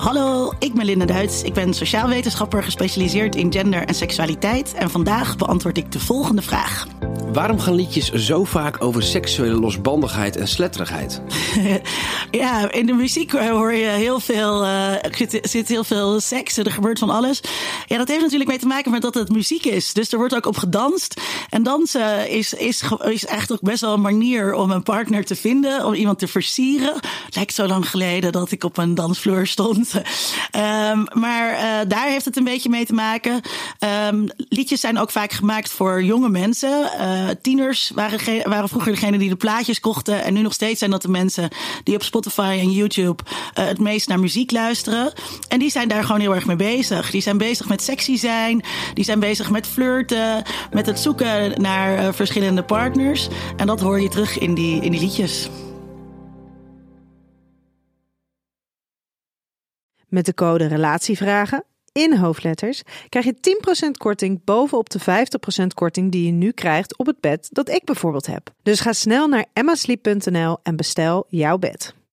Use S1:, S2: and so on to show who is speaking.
S1: Hallo, ik ben Linda Duits. Ik ben sociaal wetenschapper gespecialiseerd in gender en seksualiteit. En vandaag beantwoord ik de volgende vraag.
S2: Waarom gaan liedjes zo vaak over seksuele losbandigheid en sletterigheid?
S1: ja, in de muziek hoor je heel veel, uh, zit heel veel seks en er gebeurt van alles. Ja, dat heeft natuurlijk mee te maken met dat het muziek is. Dus er wordt ook op gedanst. En dansen is, is, is echt ook best wel een manier om een partner te vinden, om iemand te versieren. Het lijkt zo lang geleden dat ik op een dansvloer stond. Um, maar uh, daar heeft het een beetje mee te maken. Um, liedjes zijn ook vaak gemaakt voor jonge mensen. Uh, tieners waren, waren vroeger degene die de plaatjes kochten. En nu nog steeds zijn dat de mensen die op Spotify en YouTube uh, het meest naar muziek luisteren. En die zijn daar gewoon heel erg mee bezig. Die zijn bezig met sexy zijn. Die zijn bezig met flirten. Met het zoeken naar verschillende partners. En dat hoor je terug in die, in die liedjes.
S3: Met de code RELATIEVRAGEN in hoofdletters krijg je 10% korting bovenop de 50% korting die je nu krijgt op het bed dat ik bijvoorbeeld heb. Dus ga snel naar emmasleep.nl en bestel jouw bed.